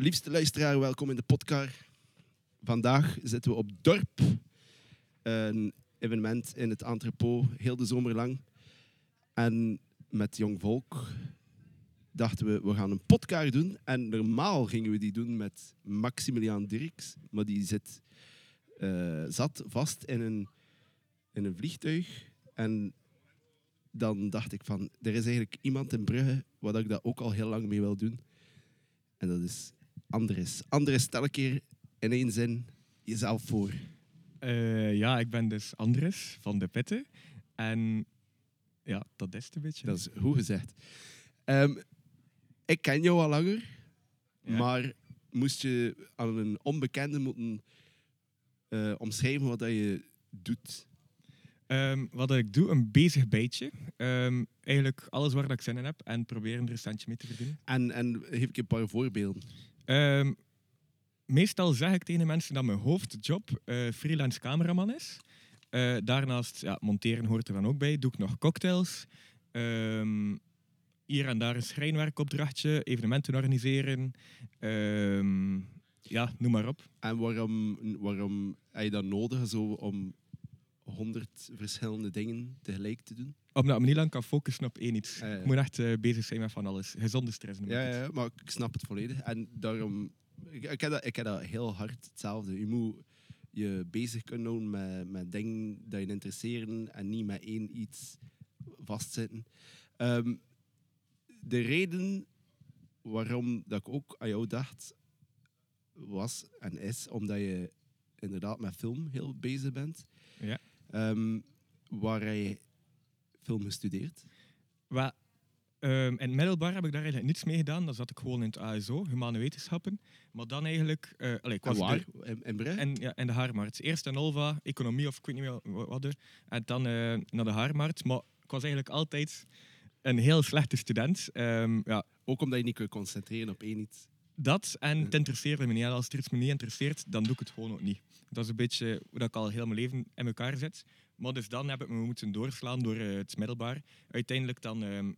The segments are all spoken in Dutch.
Liefste luisteraar, welkom in de podcast. Vandaag zitten we op Dorp, een evenement in het entrepot, heel de zomer lang. En met Jong Volk dachten we, we gaan een podcast doen. En normaal gingen we die doen met Maximiliaan Dirks, maar die zit, eh, zat vast in een, in een vliegtuig. En dan dacht ik van, er is eigenlijk iemand in Brugge waar ik dat ook al heel lang mee wil doen. En dat is Andres. Andres, stel een keer in één zin jezelf voor. Eh, ja, ik ben dus Andres van de Pitten. En ja, dat is het een beetje. Dat is goed gezegd. Ehm, ik ken jou al langer, Ja. maar moest je aan een onbekende moeten eh, omschrijven wat dat je doet? Ehm, wat ik doe, een bezig bijtje. Ehm, eigenlijk alles waar dat ik zin in heb en proberen er een centje mee te verdienen. En, en geef ik je een paar voorbeelden. Ehm, meestal zeg ik tegen mensen dat mijn hoofdjob eh, freelance cameraman is. Eh, daarnaast, ja, monteren hoort er dan ook bij. Doe ik nog cocktails. Ehm, hier en daar een schrijnwerkopdrachtje, evenementen organiseren. Ehm, ja, noem maar op. En waarom, waarom heb je dat nodig zo om honderd verschillende dingen tegelijk te doen? Omdat ik me niet lang kan focussen op één iets. Ik moet echt eh, bezig zijn met van alles. Gezonde stress Ja, ja, maar ik snap het volledig. En daarom, ik, ik, heb dat, ik heb dat heel hard hetzelfde. Je moet je bezig kunnen houden met, met dingen die je interesseren en niet met één iets vastzitten. Ehm, de reden waarom dat ik ook aan jou dacht, was en is omdat je inderdaad met film heel bezig bent. Ja. Ehm, waar je film gestudeerd? Wel, ehm, in het middelbaar heb ik daar eigenlijk niets mee gedaan. Dan zat ik gewoon in het ASO, Humane Wetenschappen. Maar dan eigenlijk... eh allee, ik En was waar? er- In, in Brugge? En, ja, in de haarmarkt. Eerst in Olva, economie of ik weet niet meer wat. er. En dan eh, naar de haarmarkt. Maar ik was eigenlijk altijd een heel slechte student. Ehm, ja, Ook omdat je niet kunt concentreren op één iets. dat en het interesseerde me niet. En Als er iets me niet interesseert, dan doe ik het gewoon ook niet. Dat is een beetje hoe dat ik al heel mijn leven in elkaar zet. Maar dus dan heb ik me moeten doorslaan door eh, het middelbaar. Uiteindelijk dan ehm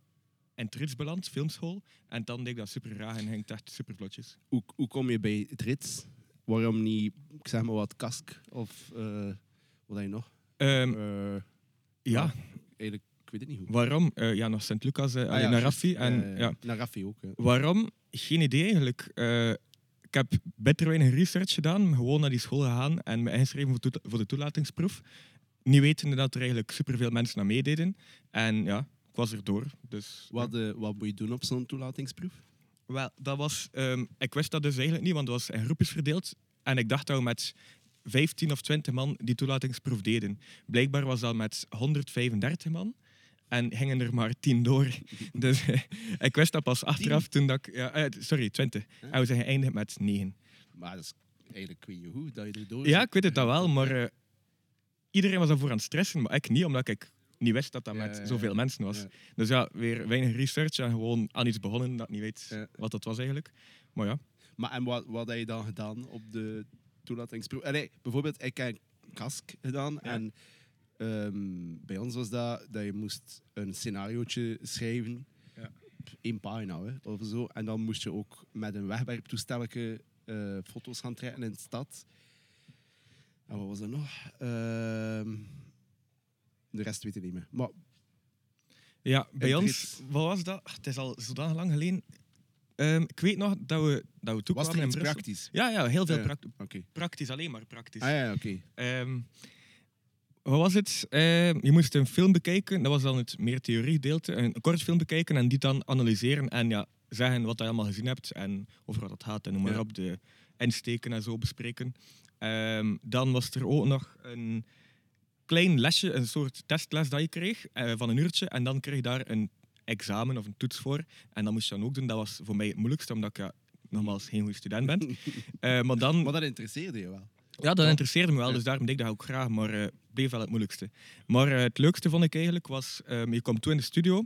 in Trits beland, filmschool. En dan deed ik dat super graag en ging het echt super vlotjes. Hoe, hoe kom je bij het rits? Waarom niet, ik zeg maar wat, kask of eh, wat heb je nog? Ehm, Eh, ja, eigenlijk, ik weet het niet hoe. waarom? Ja, naar Sint-Lucas, Ah, ja, naar. Raffi. En, ja. Naar Raffi ook. Waarom? Geen idee eigenlijk. Ik heb beter weinig research gedaan, gewoon naar die school gegaan en me ingeschreven voor de toelatingsproef. Niet wetende dat er eigenlijk superveel mensen aan meededen. En ja, ik was erdoor. Dus, Wat, eh, wat moet je doen op zo'n toelatingsproef? Wel, dat was... ehm, ik wist dat dus eigenlijk niet, want het was in groepjes verdeeld. En ik dacht dat we met 15 of 20 man die toelatingsproef deden. Blijkbaar was dat met 135 man. En gingen er maar 10 door. Dus eh, ik wist dat pas achteraf toen dat ik... Ja, eh, sorry, 20. Huh? En we zijn geëindigd met 9. Maar dat is eigenlijk, weet je hoe, dat je erdoor Ja, zit. ik weet het dat wel, maar iedereen was daarvoor aan het stressen, maar ik niet, omdat ik niet wist dat dat met zoveel mensen was. Dus ja, weer weinig research en gewoon aan iets begonnen dat ik niet weet wat dat was eigenlijk. Maar ja, Maar en wat, wat heb je dan gedaan op de toelatingsproef? Nee, bijvoorbeeld, ik heb kask gedaan en ehm, bij ons was dat dat je moest een scenariootje schrijven. Ja. Eén pagina hè, of zo. En dan moest je ook met een wegwerptoestelletje eh, foto's gaan trekken in de stad. En wat was er nog? Ehm, de rest weet ik niet meer. Maar ja bij ons, wat was dat? Het is al zodanig lang geleden. Ehm, ik weet nog dat we, dat we toe was in Brussel. praktisch? Ja, ja, heel veel Ja. Oké. praktisch, alleen maar praktisch. Ah ja, oké. Ehm, wat was het? Je moest een film bekijken, dat was dan het meer theoriegedeelte. Een kort film bekijken en die dan analyseren en ja, zeggen wat je allemaal gezien hebt en over wat het gaat en noem maar Ja. op, de insteken en zo bespreken. Ehm, dan was er ook nog een klein lesje, een soort testles dat je kreeg eh, van een uurtje en dan kreeg je daar een examen of een toets voor en dat moest je dan ook doen. Dat was voor mij het moeilijkste, omdat ik ja, nogmaals geen goede student ben. Eh, maar dan Maar dat interesseerde je wel. ja, dat interesseerde me wel, dus daarom deed ik dat ook graag, maar eh bleef wel het moeilijkste. Maar het leukste vond ik eigenlijk was, ehm, je komt toe in de studio,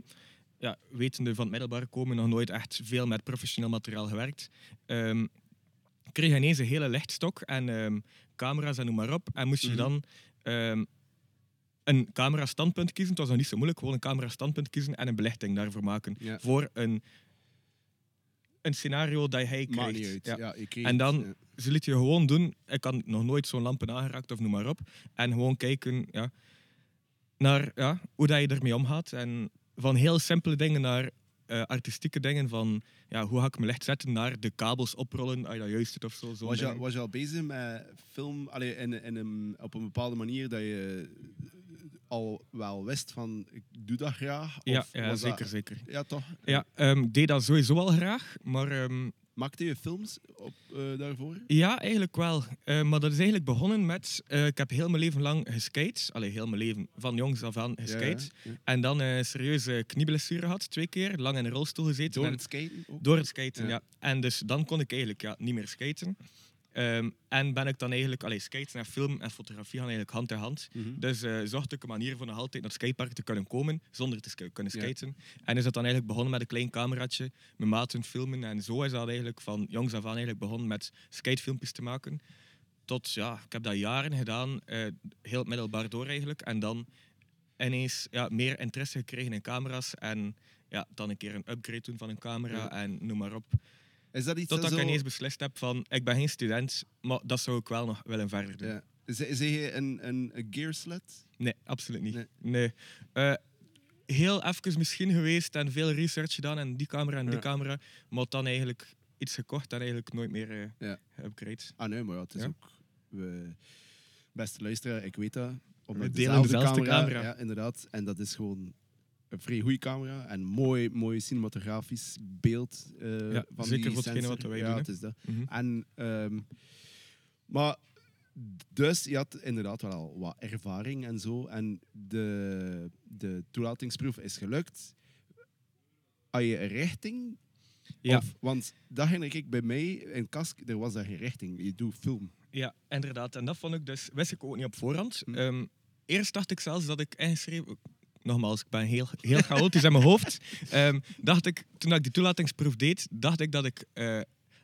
ja, wetende van het middelbare komen, nog nooit echt veel met professioneel materiaal gewerkt. Ehm kreeg je ineens een hele lichtstok en ehm, camera's en noem maar op. En moest je Mhm. dan ehm, een camera-standpunt kiezen. Het was nog niet zo moeilijk, gewoon een camera-standpunt kiezen en een belichting daarvoor maken. Ja. Voor een, een scenario dat hij krijgt. uit. Ja. Ja. kreeg En dan- ja. Ze liet je gewoon doen. Ik had nog nooit zo'n lampen aangeraakt of noem maar op. En gewoon kijken ja, naar ja, hoe dat je ermee omgaat. En van heel simpele dingen naar eh, artistieke dingen. Van ja, hoe ga ik mijn licht zetten naar de kabels oprollen als je dat juist doet of zo. zo'n Was je, was je al bezig met film allee, in, in een, op een bepaalde manier dat je al wel wist van ik doe dat graag? ja, Of ja dat- zeker, zeker. ja, toch? Ja, ik deed dat sowieso al graag. Maar ehm, Maakte je films op, eh, daarvoor? Ja, eigenlijk wel. Eh, maar dat is eigenlijk begonnen met... eh, ik heb heel mijn leven lang geskate. Allee, heel mijn leven. Van jongs af aan geskate. Ja, ja. En dan een serieuze knieblessure gehad, twee keer. Lang in een rolstoel gezeten. Door het skaten ook? door het skaten, Ja. ja. En dus dan kon ik eigenlijk ja, niet meer skaten. Ehm, en ben ik dan eigenlijk... Allee, skaten en film en fotografie gaan eigenlijk hand in hand. Mhm. Dus eh, zocht ik een manier voor nog altijd naar het skatepark te kunnen komen zonder te sk- kunnen Ja. skaten. En is dat dan eigenlijk begonnen met een klein cameraatje, met maten filmen. En zo is dat eigenlijk van jongs af aan eigenlijk begonnen met skatefilmpjes te maken. Tot, ja, ik heb dat jaren gedaan, eh, heel het middelbaar door eigenlijk. En dan ineens ja, meer interesse gekregen in camera's. En ja, dan een keer een upgrade doen van een camera Ja. en noem maar op. Is dat iets Totdat dat ik ineens beslist heb van, ik ben geen student, maar dat zou ik wel nog willen verder doen. Ja. Zeg je een, een, een gearslet? Nee, absoluut niet. Nee. Nee. Eh, heel even misschien geweest en veel research gedaan en die camera en die Ja. camera, maar dan eigenlijk iets gekocht en eigenlijk nooit meer Ja. geupgrade. Ah nee, maar ja, het is ook... We, beste luisteraar, ik weet dat. Omdat We delen dezelfde camera. Ja, inderdaad. En dat is gewoon een vrij goede camera. En mooi, mooi cinematografisch beeld Ja, van zeker die voor sensor. wat wij ja, doen, het is dat. Mhm. En, ehm, maar dus je had inderdaad wel al wat ervaring en zo. En de, de toelatingsproef is gelukt. Had je een richting? Ja. Of, want dat herinner ik bij mij in Kask, er was daar geen richting. Je doet film. Ja, inderdaad. En dat vond ik dus, wist ik ook niet op voorhand. Hm. Ehm, eerst dacht ik zelfs dat ik ingeschreven... Nogmaals, ik ben heel, heel chaotisch in mijn hoofd. Ehm, dacht ik, toen ik die toelatingsproef deed, dacht ik dat ik... eh,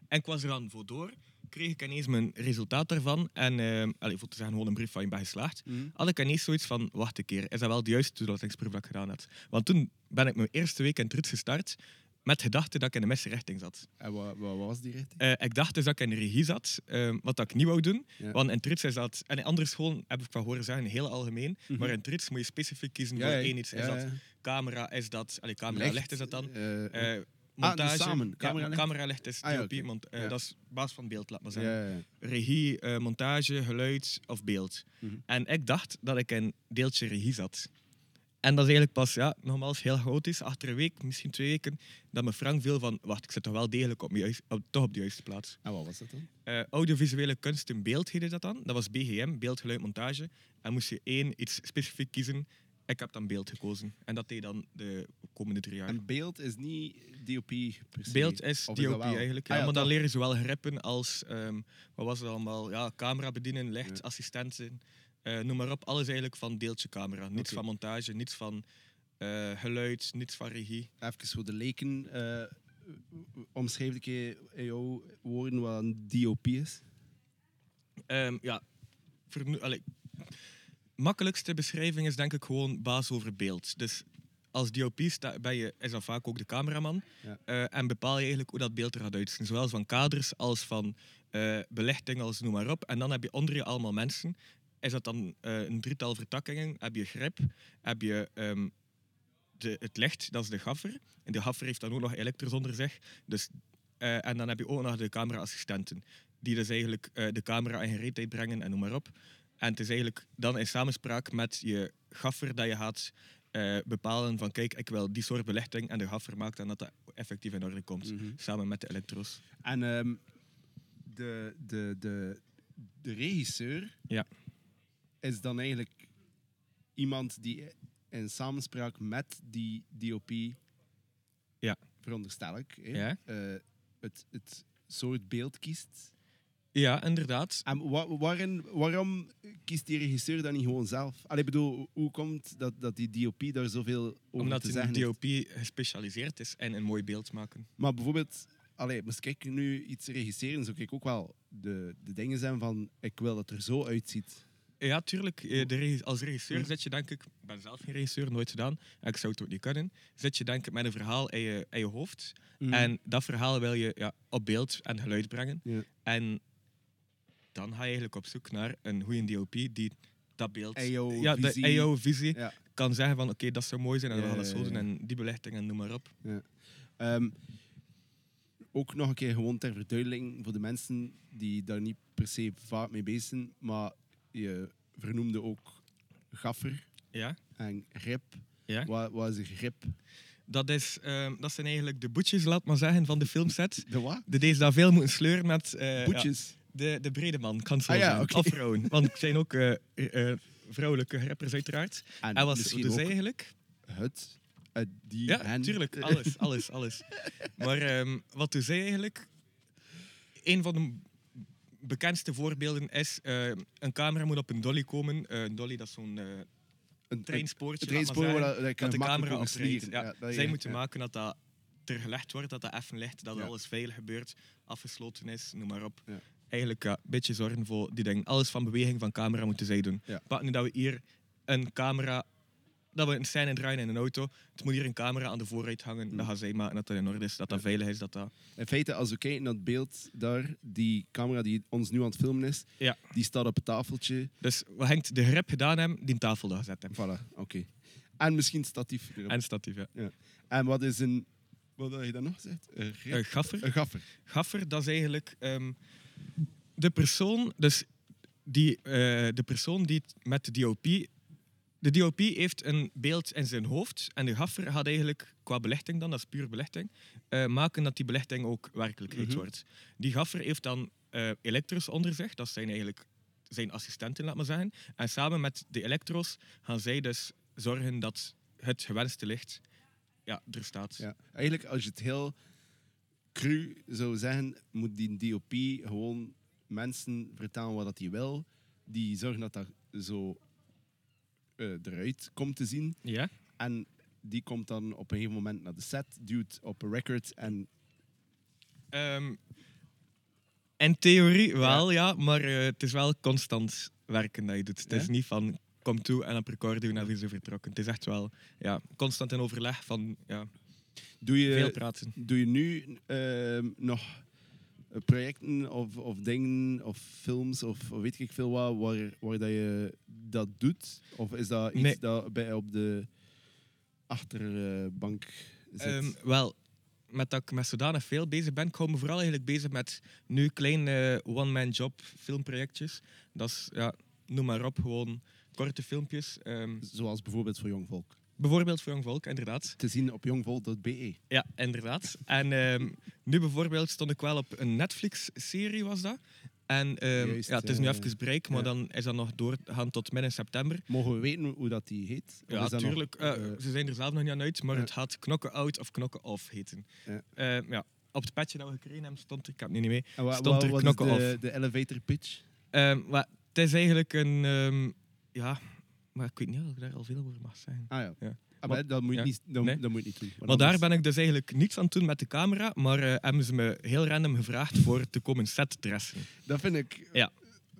en ik was er dan voor door. Kreeg ik ineens mijn resultaat daarvan. En, ehm allez, voor te zeggen, gewoon een brief van je bent geslaagd. had ik ineens zoiets van, wacht een keer, is dat wel de juiste toelatingsproef dat ik gedaan had? Want toen ben ik mijn eerste week in Trits gestart met gedachte dat ik in de misrichting zat. En wat, wat was die richting? Eh, ik dacht dus dat ik in de regie zat, ehm, wat dat ik niet wou doen. Ja. Want in Trits is dat, en in andere scholen heb ik van horen zeggen, heel algemeen, Mhm. maar in Trits moet je specifiek kiezen Ja, voor één iets. Is dat camera, is dat, allee, camera licht is dat dan? Eh, montage, samen, ja, cameralicht? cameralicht is Ah, mont- Ja. dat is basis van beeld, laat maar zeggen regie, montage, geluid of beeld. Mhm. En ik dacht dat ik in deeltje regie zat. En dat is eigenlijk pas, ja, nogmaals, heel chaotisch. Achter een week, misschien twee weken, dat me Frank viel van, wacht, ik zit toch wel degelijk op, juist- op, toch op de juiste plaats. En wat was dat dan? Eh, audiovisuele kunst in beeld heette dat dan. Dat was BGM, beeld, geluid, montage. En moest je één iets specifiek kiezen. Ik heb dan beeld gekozen. En dat deed dan de komende drie jaar. En beeld is niet DOP se. Beeld is Of DOP eigenlijk. Ah Ja, maar dan leren ze wel grippen als, ehm, wat was het allemaal, ja, camera bedienen, licht, Ja. assistenten, eh, noem maar op. Alles eigenlijk van deeltje camera. Niets van montage, niets van eh, geluid, niets van regie. Even voor de leken. eh omschrijf ik je in jouw woorden wat een DOP is. Ehm, ja, verno- allee, makkelijkste beschrijving is denk ik gewoon baas over beeld. Dus als DOP sta, ben je, is dat vaak ook de cameraman. Ja. En bepaal je eigenlijk hoe dat beeld eruit uitziet. Zowel van kaders als van eh, belichting, als noem maar op. En dan heb je onder je allemaal mensen. Is dat dan eh, een drietal vertakkingen? Heb je grip? Heb je ehm, de, het licht, dat is de gaffer. En de gaffer heeft dan ook nog elektros onder zich. Dus, eh, en dan heb je ook nog de camera-assistenten. Die dus eigenlijk eh, de camera in gereedheid brengen en noem maar op. En het is eigenlijk dan in samenspraak met je gaffer dat je gaat bepalen van kijk, ik wil die soort belichting en de gaffer maakt dan dat dat effectief in orde komt. Mhm. Samen met de elektro's. En ehm, de, de, de, de regisseur Ja. Is dan eigenlijk iemand die in samenspraak met die DOP, Ja. veronderstel ik, hè, Ja. eh, het, het soort beeld kiest. Ja, inderdaad. En wa- waarin, waarom kiest die regisseur dan niet gewoon zelf? Allee, ik bedoel, hoe komt dat, dat die DOP daar zoveel over Omdat te zeggen heeft? DOP gespecialiseerd is en een mooi beeld maken. Maar bijvoorbeeld, allee, moest ik nu iets regisseren, zou ik ook wel de, de dingen zijn van, ik wil dat er zo uitziet. Ja, tuurlijk. Eh, De als regisseur zit je denk ik, ik ben zelf geen regisseur, nooit gedaan, en ik zou het ook niet kunnen, zit je denk ik met een verhaal in je, in je hoofd. Mm. En dat verhaal wil je ja, op beeld en geluid brengen. En dan ga je eigenlijk op zoek naar een goede DOP die dat beeld, jouw ja, de, visie- Ja. kan zeggen van oké, dat zou mooi zijn en we gaan dat zo doen en die belichting en noem maar op. Ehm, ook nog een keer gewoon ter verduidelijking voor de mensen die daar niet per se vaak mee bezig zijn, maar je vernoemde ook gaffer Ja? en grip. Ja? Wat, wat is een grip? Dat, is, ehm, dat zijn eigenlijk de boetjes, laat maar zeggen, van de filmset. De wat? De deze daar veel moeten sleuren met eh, ja, Boetjes. de, de brede man, kan zo Ah ja, want het zijn ook eh, eh, vrouwelijke rappers uiteraard. En, En ook zij eigenlijk? het, het, die, Ja, hen. tuurlijk. Alles, alles, alles. Maar ehm, wat doen zij eigenlijk? Een van de bekendste voorbeelden is... eh, een camera moet op een dolly komen. Eh, een dolly, dat is zo'n eh, een treinspoortje. Treinspoor waar dat, dat de camera op rijdt. Ja, zij moeten ja. maken dat dat er gelegd wordt, dat dat even ligt, dat alles veilig gebeurt, afgesloten is, noem maar op. Eigenlijk ja, een beetje zorgen voor die dingen. Alles van beweging van camera moeten zij doen. Pak nu dat we hier een camera, dat we een scène draaien in een auto, het moet hier een camera aan de voorruit hangen, Mm. dan gaan zij maken dat dat in orde is, dat dat veilig is, dat dat... In feite, als we kijken naar het beeld daar, die camera die ons nu aan het filmen is, Ja. die staat op het tafeltje. Dus wat Henk de grip gedaan hebben, die tafel daar gezet hebben. Voilà, oké. En misschien statief. erop. En statief, ja. En wat is een... Wat had je dan nog gezegd? Een, grip? Gaffer. een gaffer. Gaffer, dat is eigenlijk ehm, de persoon, dus die, eh, de persoon die met de DOP. De DOP heeft een beeld in zijn hoofd en de gaffer gaat eigenlijk qua belichting dan, dat is puur belichting, eh, maken dat die belichting ook werkelijkheid Mhm. wordt. Die gaffer heeft dan eh elektros onder zich, dat zijn eigenlijk zijn assistenten, laat maar zeggen. En samen met de elektros gaan zij dus zorgen dat het gewenste licht ja, er staat. Ja. Eigenlijk, als je het heel cru zou zeggen, moet die DOP gewoon mensen vertellen wat hij wil. Die zorgen dat dat zo eruit komt te zien. Ja? En die komt dan op een gegeven moment naar de set, duwt op een record en Ehm, in theorie wel, ja, maar eh, het is wel constant werken dat je doet. Het is niet van kom toe en op record doen en weer zo vertrokken. Het is echt wel ja, constant in overleg van ja, doe je... veel praten. Doe je nu ehm, nog eh, projecten of, of dingen of films of weet ik veel wat waar, waar dat je dat doet? Of is dat iets Nee. dat bij op de achterbank zit? Ehm, wel, met dat ik met zodanig veel bezig ben, ik hou me vooral eigenlijk bezig met nu kleine one-man job filmprojectjes. Dat is, ja, noem maar op, gewoon korte filmpjes. Ehm, Zoals bijvoorbeeld voor Jong Volk. Bijvoorbeeld voor Jong Volk, inderdaad. Te zien op jongvolk.be. Ja, inderdaad. En ehm, nu bijvoorbeeld stond ik wel op een Netflix-serie, was dat. En ehm, Juist, ja, het is nu ja, even break, maar ja. dan is dat nog doorgaan tot midden september. Mogen we weten hoe dat die heet? Of Ja, is dat nog, tuurlijk. eh, eh, ze zijn er zelf nog niet aan uit, maar het gaat knokken out of knokken off heten. Ja. Ehm, ja, op het petje dat we gekregen hebben stond, ik heb het niet mee, stond er wat knokken de, off. de elevator pitch? Maar het is eigenlijk een... ja, maar ik weet niet of ik daar al veel over mag zeggen. Ah ja. Ja. Ah, Maar- maar dat moet je ja. niet, dat, Nee. dat moet je niet doen. Maar daar ben ik dus eigenlijk niets aan het doen met de camera, maar eh, hebben ze me heel random gevraagd voor te komen setdressen. Dat vind ik Ja.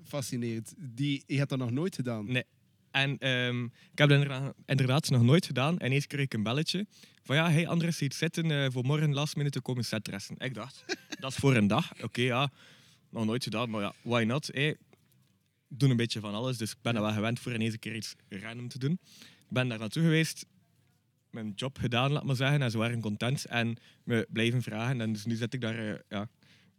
fascinerend. Die, je hebt dat nog nooit gedaan. Nee. En ehm, ik heb dat inderdaad, nog nooit gedaan. En eens kreeg ik een belletje van ja, hey Andres, ziet zitten eh, voor morgen last minute te komen setdressen. Ik dacht, dat is voor een dag. Oké, ja, nog nooit gedaan, maar ja, why not? Hey, ik doe een beetje van alles, dus ik ben er wel gewend voor ineens een keer iets random te doen. Ik ben daar naartoe geweest, mijn job gedaan, laat maar zeggen, en ze waren content en me blijven vragen. En dus nu zit ik daar eh, ja,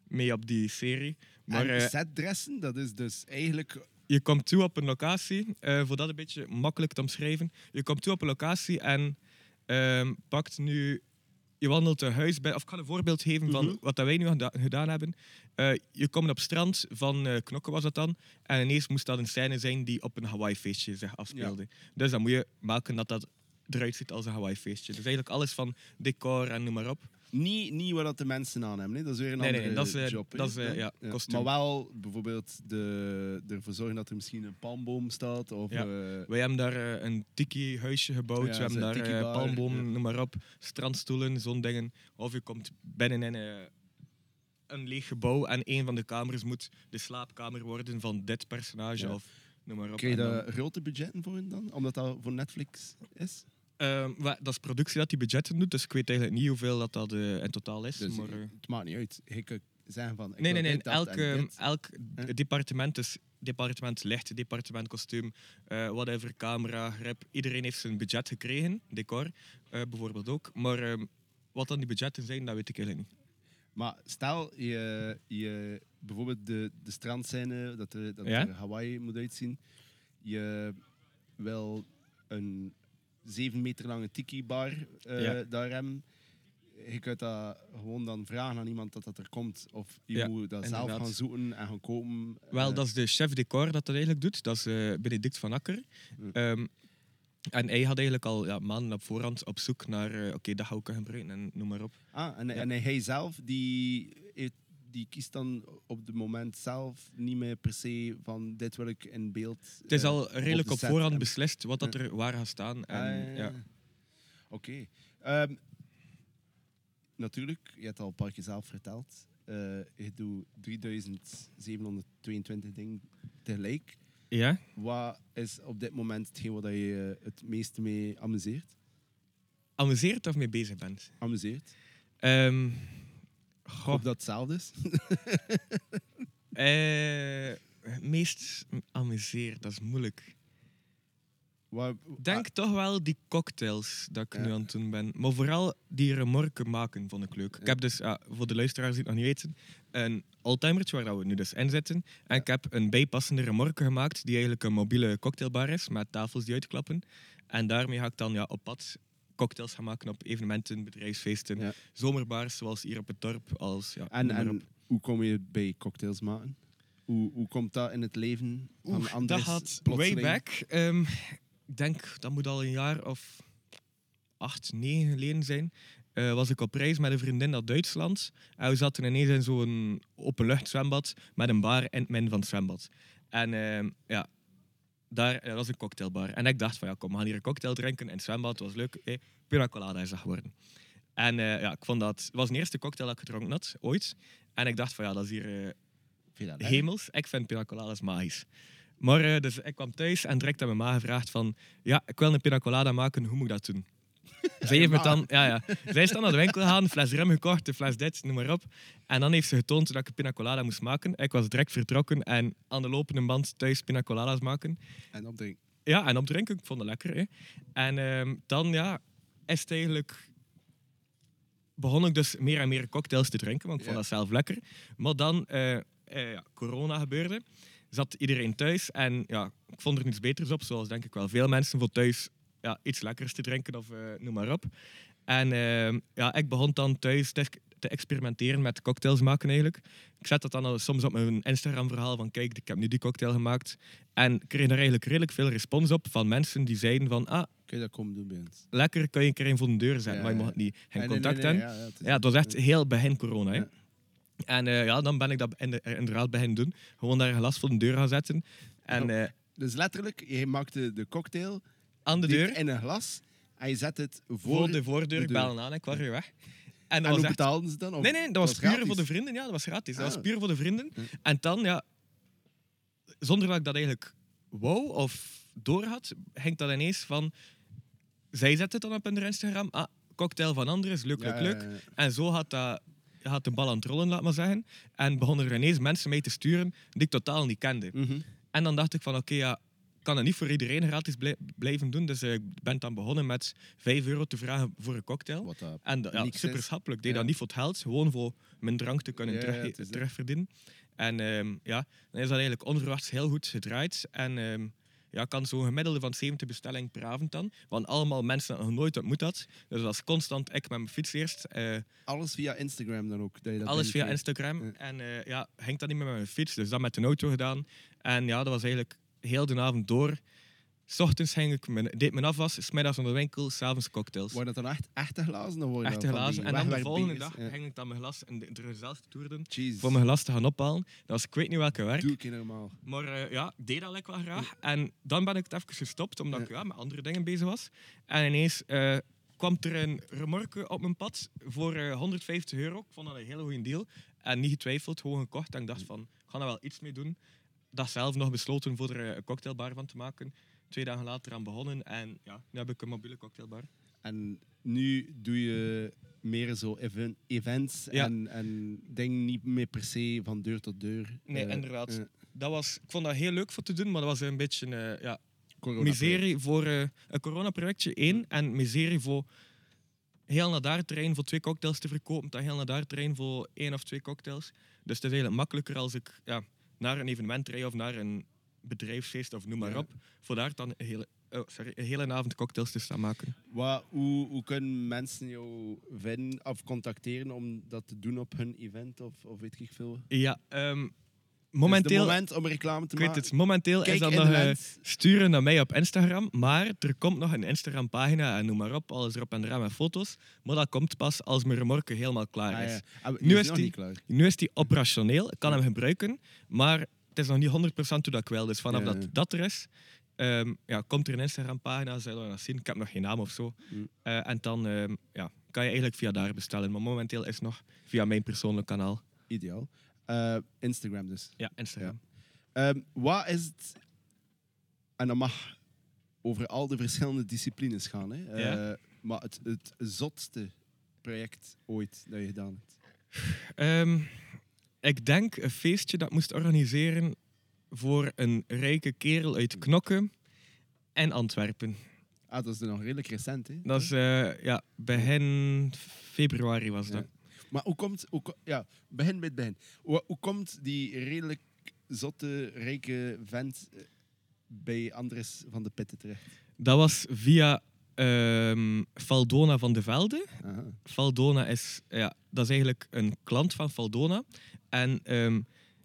mee op die serie. Maar, en eh, setdressen, dat is dus eigenlijk... je komt toe op een locatie, eh, voor dat een beetje makkelijk te omschrijven. Je komt toe op een locatie en ehm, pakt nu. Je wandelt een huis bij. Of ik ga een voorbeeld geven van Mhm. wat dat wij nu geda- gedaan hebben. Eh, je komt op het strand van eh, Knokken, was dat dan. En ineens moest dat een scène zijn die op een Hawaii-feestje zich afspeelde. Dus dan moet je maken dat dat eruit ziet als een Hawaii-feestje. Dus eigenlijk alles van decor en noem maar op. Niet, niet wat dat de mensen aan hebben. hè. Dat is weer een Nee, nee, andere dat is, eh, job. dat is, eh, ja. Maar wel bijvoorbeeld de, ervoor zorgen dat er misschien een palmboom staat. Of, Ja. eh, Wij hebben daar eh, een tiki-huisje gebouwd. We hebben daar eh, tiki-bar, palmbomen, ja. noem maar op. Strandstoelen, zo'n dingen. Of je komt binnen in eh, een leeg gebouw en een van de kamers moet de slaapkamer worden van dit personage. Of, noem maar op. Krijg je daar grote budgetten voor dan? Omdat dat voor Netflix is? Wa- dat is productie dat die budgetten doet, dus ik weet eigenlijk niet hoeveel dat, dat eh, in totaal is. Dus maar, eh, het maakt niet uit. Je kunt zeggen van... ik nee, nee, nee. dat Elk, departement, dus departement licht, departement kostuum, eh whatever, camera, grip, iedereen heeft zijn budget gekregen, decor bijvoorbeeld ook. Maar ehm, wat dan die budgetten zijn, dat weet ik eigenlijk niet. Maar stel, je, je, bijvoorbeeld de, de strandscène, dat, er, dat Ja? er Hawaii moet uitzien. Je wil een zeven meter lange tiki-bar eh, Ja. daar hebben. Je kunt dat gewoon dan vragen aan iemand dat dat er komt. Of je Ja, moet dat zelf gaan zoeken en gaan kopen. Wel, Eh, dat is de chef decor dat dat eigenlijk doet. Dat is eh, Benedict van Akker. Mm. Ehm, en hij had eigenlijk al ja, maanden op voorhand op zoek naar... eh, Oké, dat ga ik gebruiken en noem maar op. Ah, en, en hij zelf, die, heeft- die kiest dan op het moment zelf niet meer per se van dit wil ik in beeld. Het is eh, al redelijk de op voorhand en- beslist wat dat Ja. er waar gaat staan. En, Ah, ja. Oké. Ehm, natuurlijk, je hebt al een paar keer zelf verteld. eh, je doet 3722 dingen tegelijk. ja? Wat is op dit moment hetgeen wat je eh, het meeste mee amuseert? Amuseert of mee bezig bent? Amuseert? Ik goh, hoop dat het hetzelfde is. eh, meest amuseert, dat is moeilijk. Wat, Ik denk toch wel die cocktails dat ik Ja. nu aan het doen ben. Maar vooral die remorken maken vond ik leuk. Ik heb dus, ja, voor de luisteraars die het nog niet weten, een oldtimertje waar we nu dus in zitten. En ik heb een bijpassende remorke gemaakt die eigenlijk een mobiele cocktailbar is met tafels die uitklappen. En daarmee ga ik dan ja, op pad cocktails gaan maken op evenementen, bedrijfsfeesten, Ja. zomerbars zoals hier op het dorp. Als, ja, en en hoe kom je bij cocktails maken? Hoe, hoe komt dat in het leven van Oeh, Andres? dat had way back. Ehm, ik denk dat moet al een jaar of acht, negen geleden zijn. Eh, was ik op reis met een vriendin naar Duitsland. En we zaten ineens in zo'n openluchtzwembad met een bar in het midden van het zwembad. En ehm, ja, daar eh, was een cocktailbar. En ik dacht van ja, kom, we gaan hier een cocktail drinken in het zwembad. Het was leuk. Eh, pina colada is dat geworden. En eh, ja, ik vond dat... Het was de eerste cocktail dat ik gedronken had, ooit. En ik dacht van ja, dat is hier... dat hemels. Ik vind pina coladas magisch. Maar dus ik kwam thuis en direct aan mijn ma gevraagd van... Ja, ik wil een pina colada maken, hoe moet ik dat doen? Zij heeft dan... Ja, ja. Zij is dan naar de winkel gegaan, een fles rum gekocht, een fles dit, noem maar op. En dan heeft ze getoond dat ik een pina colada moest maken. Ik was direct vertrokken en aan de lopende band thuis pina coladas maken. En opdrinken. Ja, en opdrinken. Ik vond het lekker. Hè. En ehm, dan ja, is het eigenlijk... Begon ik dus meer en meer cocktails te drinken, want ik vond Ja. dat zelf lekker. Maar dan, eh, eh, ja, corona gebeurde, zat iedereen thuis en ja, ik vond er niets beters op, zoals denk ik wel veel mensen voor thuis ja, iets lekkers te drinken of eh, noem maar op. En ehm, ja, ik begon dan thuis te, te experimenteren met cocktails maken eigenlijk. Ik zet dat dan al soms op mijn Instagram-verhaal van kijk, ik heb nu die cocktail gemaakt. En kreeg er eigenlijk redelijk veel respons op van mensen die zeiden van ah, Kun je dat komen doen lekker, kun je een keer een voor de deur zetten, Ja, maar je mag niet geen nee, contact nee, nee, hebben. ja, ja, het het was echt heel begin corona. Hè. En eh, ja, dan ben ik dat in de- inderdaad beginnen doen. Gewoon daar een glas voor de deur gaan zetten. En eh, Dus letterlijk, je maakte de cocktail aan de deur, in een glas en je zet het voor... voor de voordeur, de belde aan, ik was weer weg. En En hoe echt... betaalden ze dan? Of Nee, nee, dat was puur gratis? voor de vrienden. Ja, dat was gratis. Dat Ah. was puur voor de vrienden. Hm. En dan, ja, zonder dat ik dat eigenlijk wou of door had, ging dat ineens van... Zij zette het dan op hun Instagram. Ah, cocktail van anderen, is leuk, Ja, leuk, leuk. ja, ja. En zo had, dat, had de bal aan het rollen, laat maar zeggen. En begonnen er ineens mensen mee te sturen die ik totaal niet kende. Mhm. En dan dacht ik van, oké, ja, kan het niet voor iedereen gratis blij- blijven doen. Dus eh, ik ben dan begonnen met 5 euro te vragen voor een cocktail. Wat dat En dat- ja, super is. schappelijk. Ik deed Ja. dat niet voor het geld, gewoon voor mijn drank te kunnen Ja, ja, terug, is dat. terugverdienen. En ehm, ja, dan is dat eigenlijk onverwachts heel goed gedraaid. En ehm, ja, kan zo'n gemiddelde van 70 bestellingen per avond dan. Want allemaal mensen dat nog nooit ontmoet had. Dus dat was constant ik met mijn fiets eerst. eh, Alles via Instagram dan ook? Dat je dat alles via? Instagram. Ja. En eh, ja, ging dat niet meer met mijn fiets. Dus dat met de auto gedaan. En ja, dat was eigenlijk heel de avond door. S ochtends ging ik mijn, deed mijn afwas, smiddags naar de winkel, s'avonds cocktails. Worden dat dan echt echte glazen? Dan worden Echte glazen. En dan de volgende dag Ja. ging ik dan mijn glas en de, de dezelfde toer doen. Jezus. Voor mijn glas te gaan ophalen. Dat was ik weet niet welke werk. Doe ik normaal. Maar eh, ja, ik deed dat lekker wel graag. En dan ben ik het even gestopt, omdat ik Ja. ja, met andere dingen bezig was. En ineens eh, kwam er een remorke op mijn pad voor eh, 150 euro. Ik vond dat een hele goede deal. En niet getwijfeld, gewoon gekocht. En ik dacht van, ik ga er wel iets mee doen. Dag zelf nog besloten voor er eh, een cocktailbar van te maken. Twee dagen later aan begonnen en ja, nu heb ik een mobiele cocktailbar. En nu doe je meer zo even- events Ja. en, en dingen niet meer per se van deur tot deur. Nee, Eh, inderdaad. eh, Dat was, ik vond dat heel leuk voor te doen, maar dat was een beetje eh, ja, miserie voor een coronaprojectje één en miserie voor heel naar daar terrein voor twee cocktails te verkopen, dan heel naar daar terrein voor één of twee cocktails. Dus het is eigenlijk makkelijker als ik ja, naar een evenement rijd of naar een bedrijfsfeest of noem maar Ja. op, voor daar dan een hele, oh, sorry, een hele avond cocktails te staan maken. Wat, hoe, hoe kunnen mensen jou vinden of contacteren om dat te doen op hun event of, of weet ik veel? Ja, ehm, momenteel, het moment om reclame te ik weet maken. het, momenteel Kijk is dat nog lens. sturen naar mij op Instagram. Maar er komt nog een Instagram-pagina en noem maar op, alles erop en eraan met foto's. Maar dat komt pas als mijn remorke helemaal klaar Ah, is. ja. Ah, Nu is is nog die- klaar. Nu is die operationeel, ik kan hem gebruiken, maar het is nog niet 100% hoe dat ik wil. Dus vanaf Ja, dat dat er is, ehm, ja, komt er een Instagram-pagina, zullen we dat zien. Ik heb nog geen naam of zo. Mm. Eh, en dan ehm, ja, kan je eigenlijk via daar bestellen. Maar momenteel is het nog via mijn persoonlijk kanaal. Ideaal. Eh, Instagram dus. Ja, Instagram. Ehm, wat is het... En dat mag over al de verschillende disciplines gaan. Hè? Eh, Ja. Maar het, het zotste project ooit dat je gedaan hebt. Ehm, ik denk een feestje dat ik moest organiseren voor een rijke kerel uit Knokke en Antwerpen. Ah, dat is nog redelijk recent. Hè? Dat is eh, ja, begin februari was dat. Maar hoe komt... Hoe, ja, begin het begin. Hoe, hoe komt die redelijk zotte, rijke vent eh, bij Andres van de Pitten terecht? Dat was via ehm Faldona van de Velde. Aha. Faldona is, ja, dat is eigenlijk een klant van Faldona. En ehm,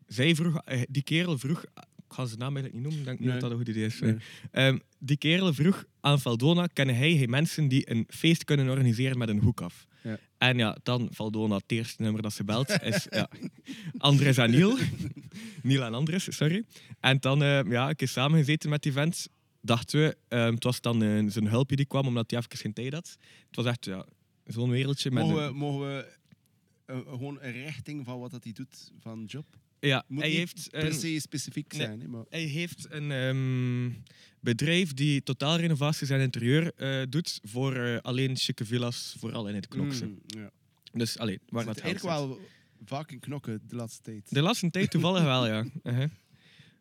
zij vroeg, eh, die kerel vroeg, ik ga zijn naam eigenlijk niet noemen, ik denk niet Nee. dat dat een goed idee is. Nee. Ehm, die kerel vroeg aan Faldona, kennen hij mensen die een feest kunnen organiseren met een hoek af? Ja. En ja, dan Faldona, het eerste nummer dat ze belt, is ja, Andres en Niel. Niel en Andres, sorry. En dan, eh, ja, ik heb samengezeten met die vent. Dachten we, ehm, het was dan eh, zijn hulpje die kwam, omdat hij even geen tijd had. Het was echt ja, zo'n wereldje. Met Mogen een- we, mogen we eh, gewoon een richting van wat dat hij doet van job? Ja, Moet hij niet heeft Per se specifiek nee. zijn. Hè? Maar, hij heeft een ehm, bedrijf die totaalrenovaties en interieur eh, doet voor eh, alleen chique villas, vooral in het Knokse. Mm, ja. Dus alleen, waar dat eigenlijk wel vaak in knokken de laatste tijd. De laatste tijd toevallig wel, ja. Uh-huh.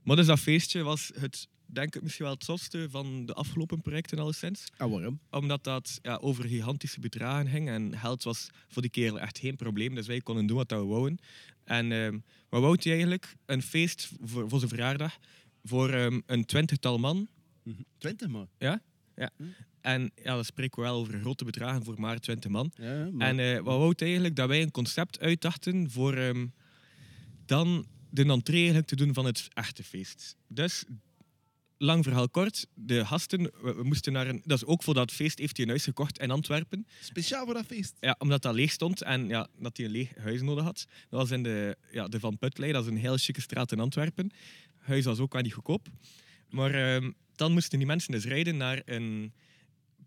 Maar dus dat feestje was het, denk ik, misschien wel het zotste van de afgelopen projecten alleszins. Ah, waarom? Omdat dat ja, over gigantische bedragen ging. En geld was voor die kerel echt geen probleem. Dus wij konden doen wat we wouden. En ehm wat wou hij eigenlijk? Een feest voor, voor zijn verjaardag voor ehm, een twintigtal man. Mhm. Twintig man. En ja, dan spreken we wel over grote bedragen voor maar 20 man. Ja, maar... En eh, wat wou het eigenlijk? Dat wij een concept uitdachten voor ehm, dan de entree eigenlijk te doen van het echte feest. Dus, lang verhaal kort, de gasten, we, we moesten naar een... Dat is ook voor dat feest, heeft hij een huis gekocht in Antwerpen. Speciaal voor dat feest. Ja, omdat dat leeg stond en ja, dat hij een leeg huis nodig had. Dat was in de, ja, de Van Putlei, dat is een heel chique straat in Antwerpen. Huis was ook wel niet goedkoop. Maar ehm, dan moesten die mensen dus rijden naar een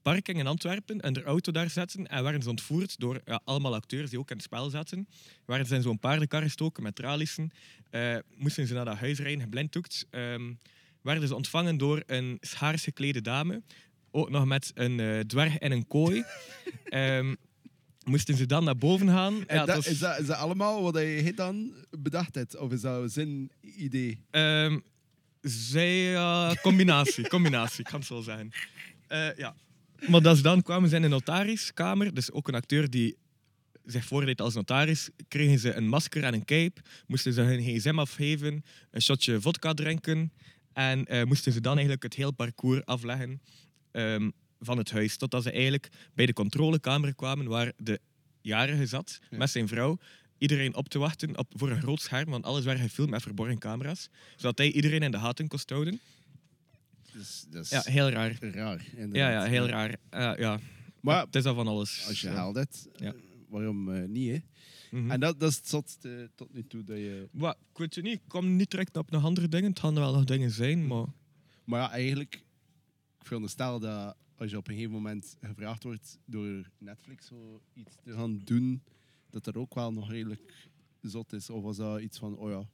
parking in Antwerpen en de auto daar zetten en werden ze ontvoerd door ja, allemaal acteurs die ook in het spel zaten. Waren ze in zo'n paardenkar gestoken met tralissen. Eh, moesten ze naar dat huis rijden, geblinddoekt. Ehm, werden ze ontvangen door een schaars geklede dame. Ook nog met een eh, dwerg in een kooi. Ehm, moesten ze dan naar boven gaan. En Ja, dat, was- is, dat, is dat allemaal wat hij dan bedacht hebt? Of is dat zijn idee? Ehm, zij, eh, combinatie, combinatie, ik kan het zo zeggen. Eh, ja. Maar dus dan kwamen ze in een notariskamer, dus ook een acteur die zich voordeed als notaris, kregen ze een masker en een cape, moesten ze hun gsm afgeven, een shotje vodka drinken en eh, moesten ze dan eigenlijk het hele parcours afleggen ehm, van het huis, totdat ze eigenlijk bij de controlekamer kwamen waar de jarige zat Ja. met zijn vrouw, iedereen op te wachten op, voor een groot scherm, want alles werd gefilmd met verborgen camera's, zodat hij iedereen in de gaten kon houden. Dus, Ja, heel raar. raar. Ja, ja, heel raar. Eh, ja. Maar het is al van alles. als je haalt het, Ja. waarom eh, niet? Hè? Mhm. En dat, dat is het zotste tot nu toe. Dat je... Wat, ik weet het niet, ik kwam niet direct op nog andere dingen. Het gaan er wel nog dingen zijn, maar... Maar ja, eigenlijk, ik veronderstel dat als je op een gegeven moment gevraagd wordt door Netflix zo iets te gaan doen, dat dat ook wel nog redelijk zot is. Of was dat iets van, oh ja,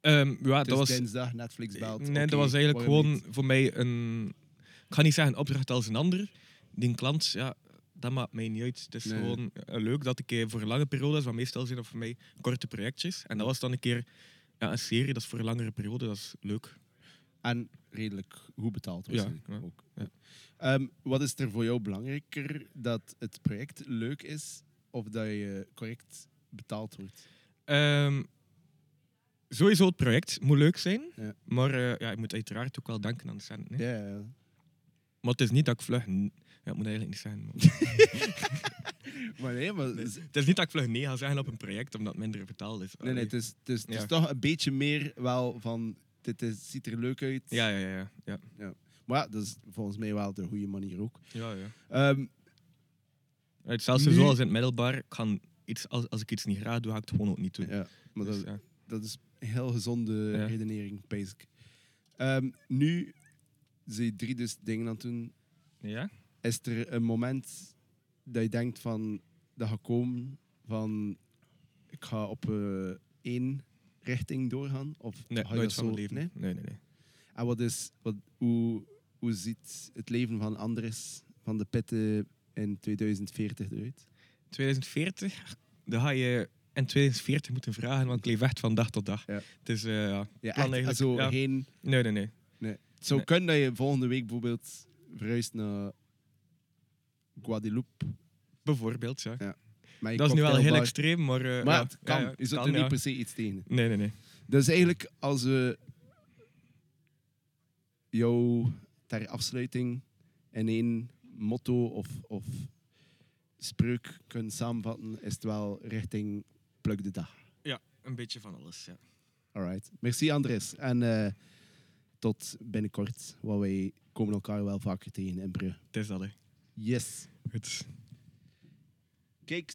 Ehm, ja, dat was, dinsdag, Netflix belt. nee, dat was eigenlijk gewoon niet? voor mij een... Ik ga niet zeggen opdracht als een ander. Die klant, ja, dat maakt mij niet uit. Het is Nee. gewoon eh, leuk dat ik voor lange periodes, wat meestal zijn dat voor mij korte projectjes. En dat was dan een keer ja, een serie, dat is voor een langere periode, dat is leuk. En redelijk goed betaald waarschijnlijk ja, ook. ja. Ehm, wat is er voor jou belangrijker? Dat het project leuk is of dat je correct betaald wordt? Ehm, sowieso het project moet leuk zijn, maar eh, ja, je moet uiteraard ook wel denken aan de centen. hè. Ja, ja. Maar het is niet dat ik vlug... n- Ja, ik moet eigenlijk niet zeggen. maar- Maar nee, maar Nee. Het is niet dat ik vlug nee ga zeggen op een project omdat het minder betaald is. nee, nee, het, is, het, is, het is Ja. toch een beetje meer wel van, dit is, ziet er leuk uit. Ja, ja, ja. ja. ja. Maar ja, dat is volgens mij wel de goede manier ook. ja, ja. Ehm, Hetzelfde Nu- zoals in het middelbaar. Ik kan iets, als, als ik iets niet graag doe, ga ik het gewoon ook niet doen. ja, maar Dus, dat, ja. dat is een heel gezonde Ja. redenering, basic. Ehm, nu je drie dus dingen aan het doen. ja? Is er een moment dat je denkt van, dat gaat komen van, ik ga op eh, één richting doorgaan? Of Nee, nooit van zo- mijn leven. Nee? Nee, nee, nee. En wat is, wat, hoe, hoe ziet het leven van Andres van de Pitten in 2040 eruit? 2040, dan ga je in 2040 moeten vragen, want ik leef echt van dag tot dag. Ja. Het is, eh, ja. Ja, Plan echt, eigenlijk, zo ja. geen... Nee, nee, nee. Het zou kunnen dat je volgende week bijvoorbeeld verhuist naar Guadeloupe. Bijvoorbeeld, ja. Ja. je Dat is nu wel heel cocktailbar. extreem, maar... eh, Maar ja, het kan. ja, ja, je zult kan, er niet per se iets tegen. Nee, nee, nee. Dus eigenlijk, als we jou ter afsluiting in één motto of, of spreuk kunnen samenvatten, is het wel richting pluk de dag. Ja, een beetje van alles, ja. Alright. Merci Andres. En eh, tot binnenkort, want wij komen elkaar wel vaker tegen in Brugge. Het is dat, hè. Yes. Goed. Kijk,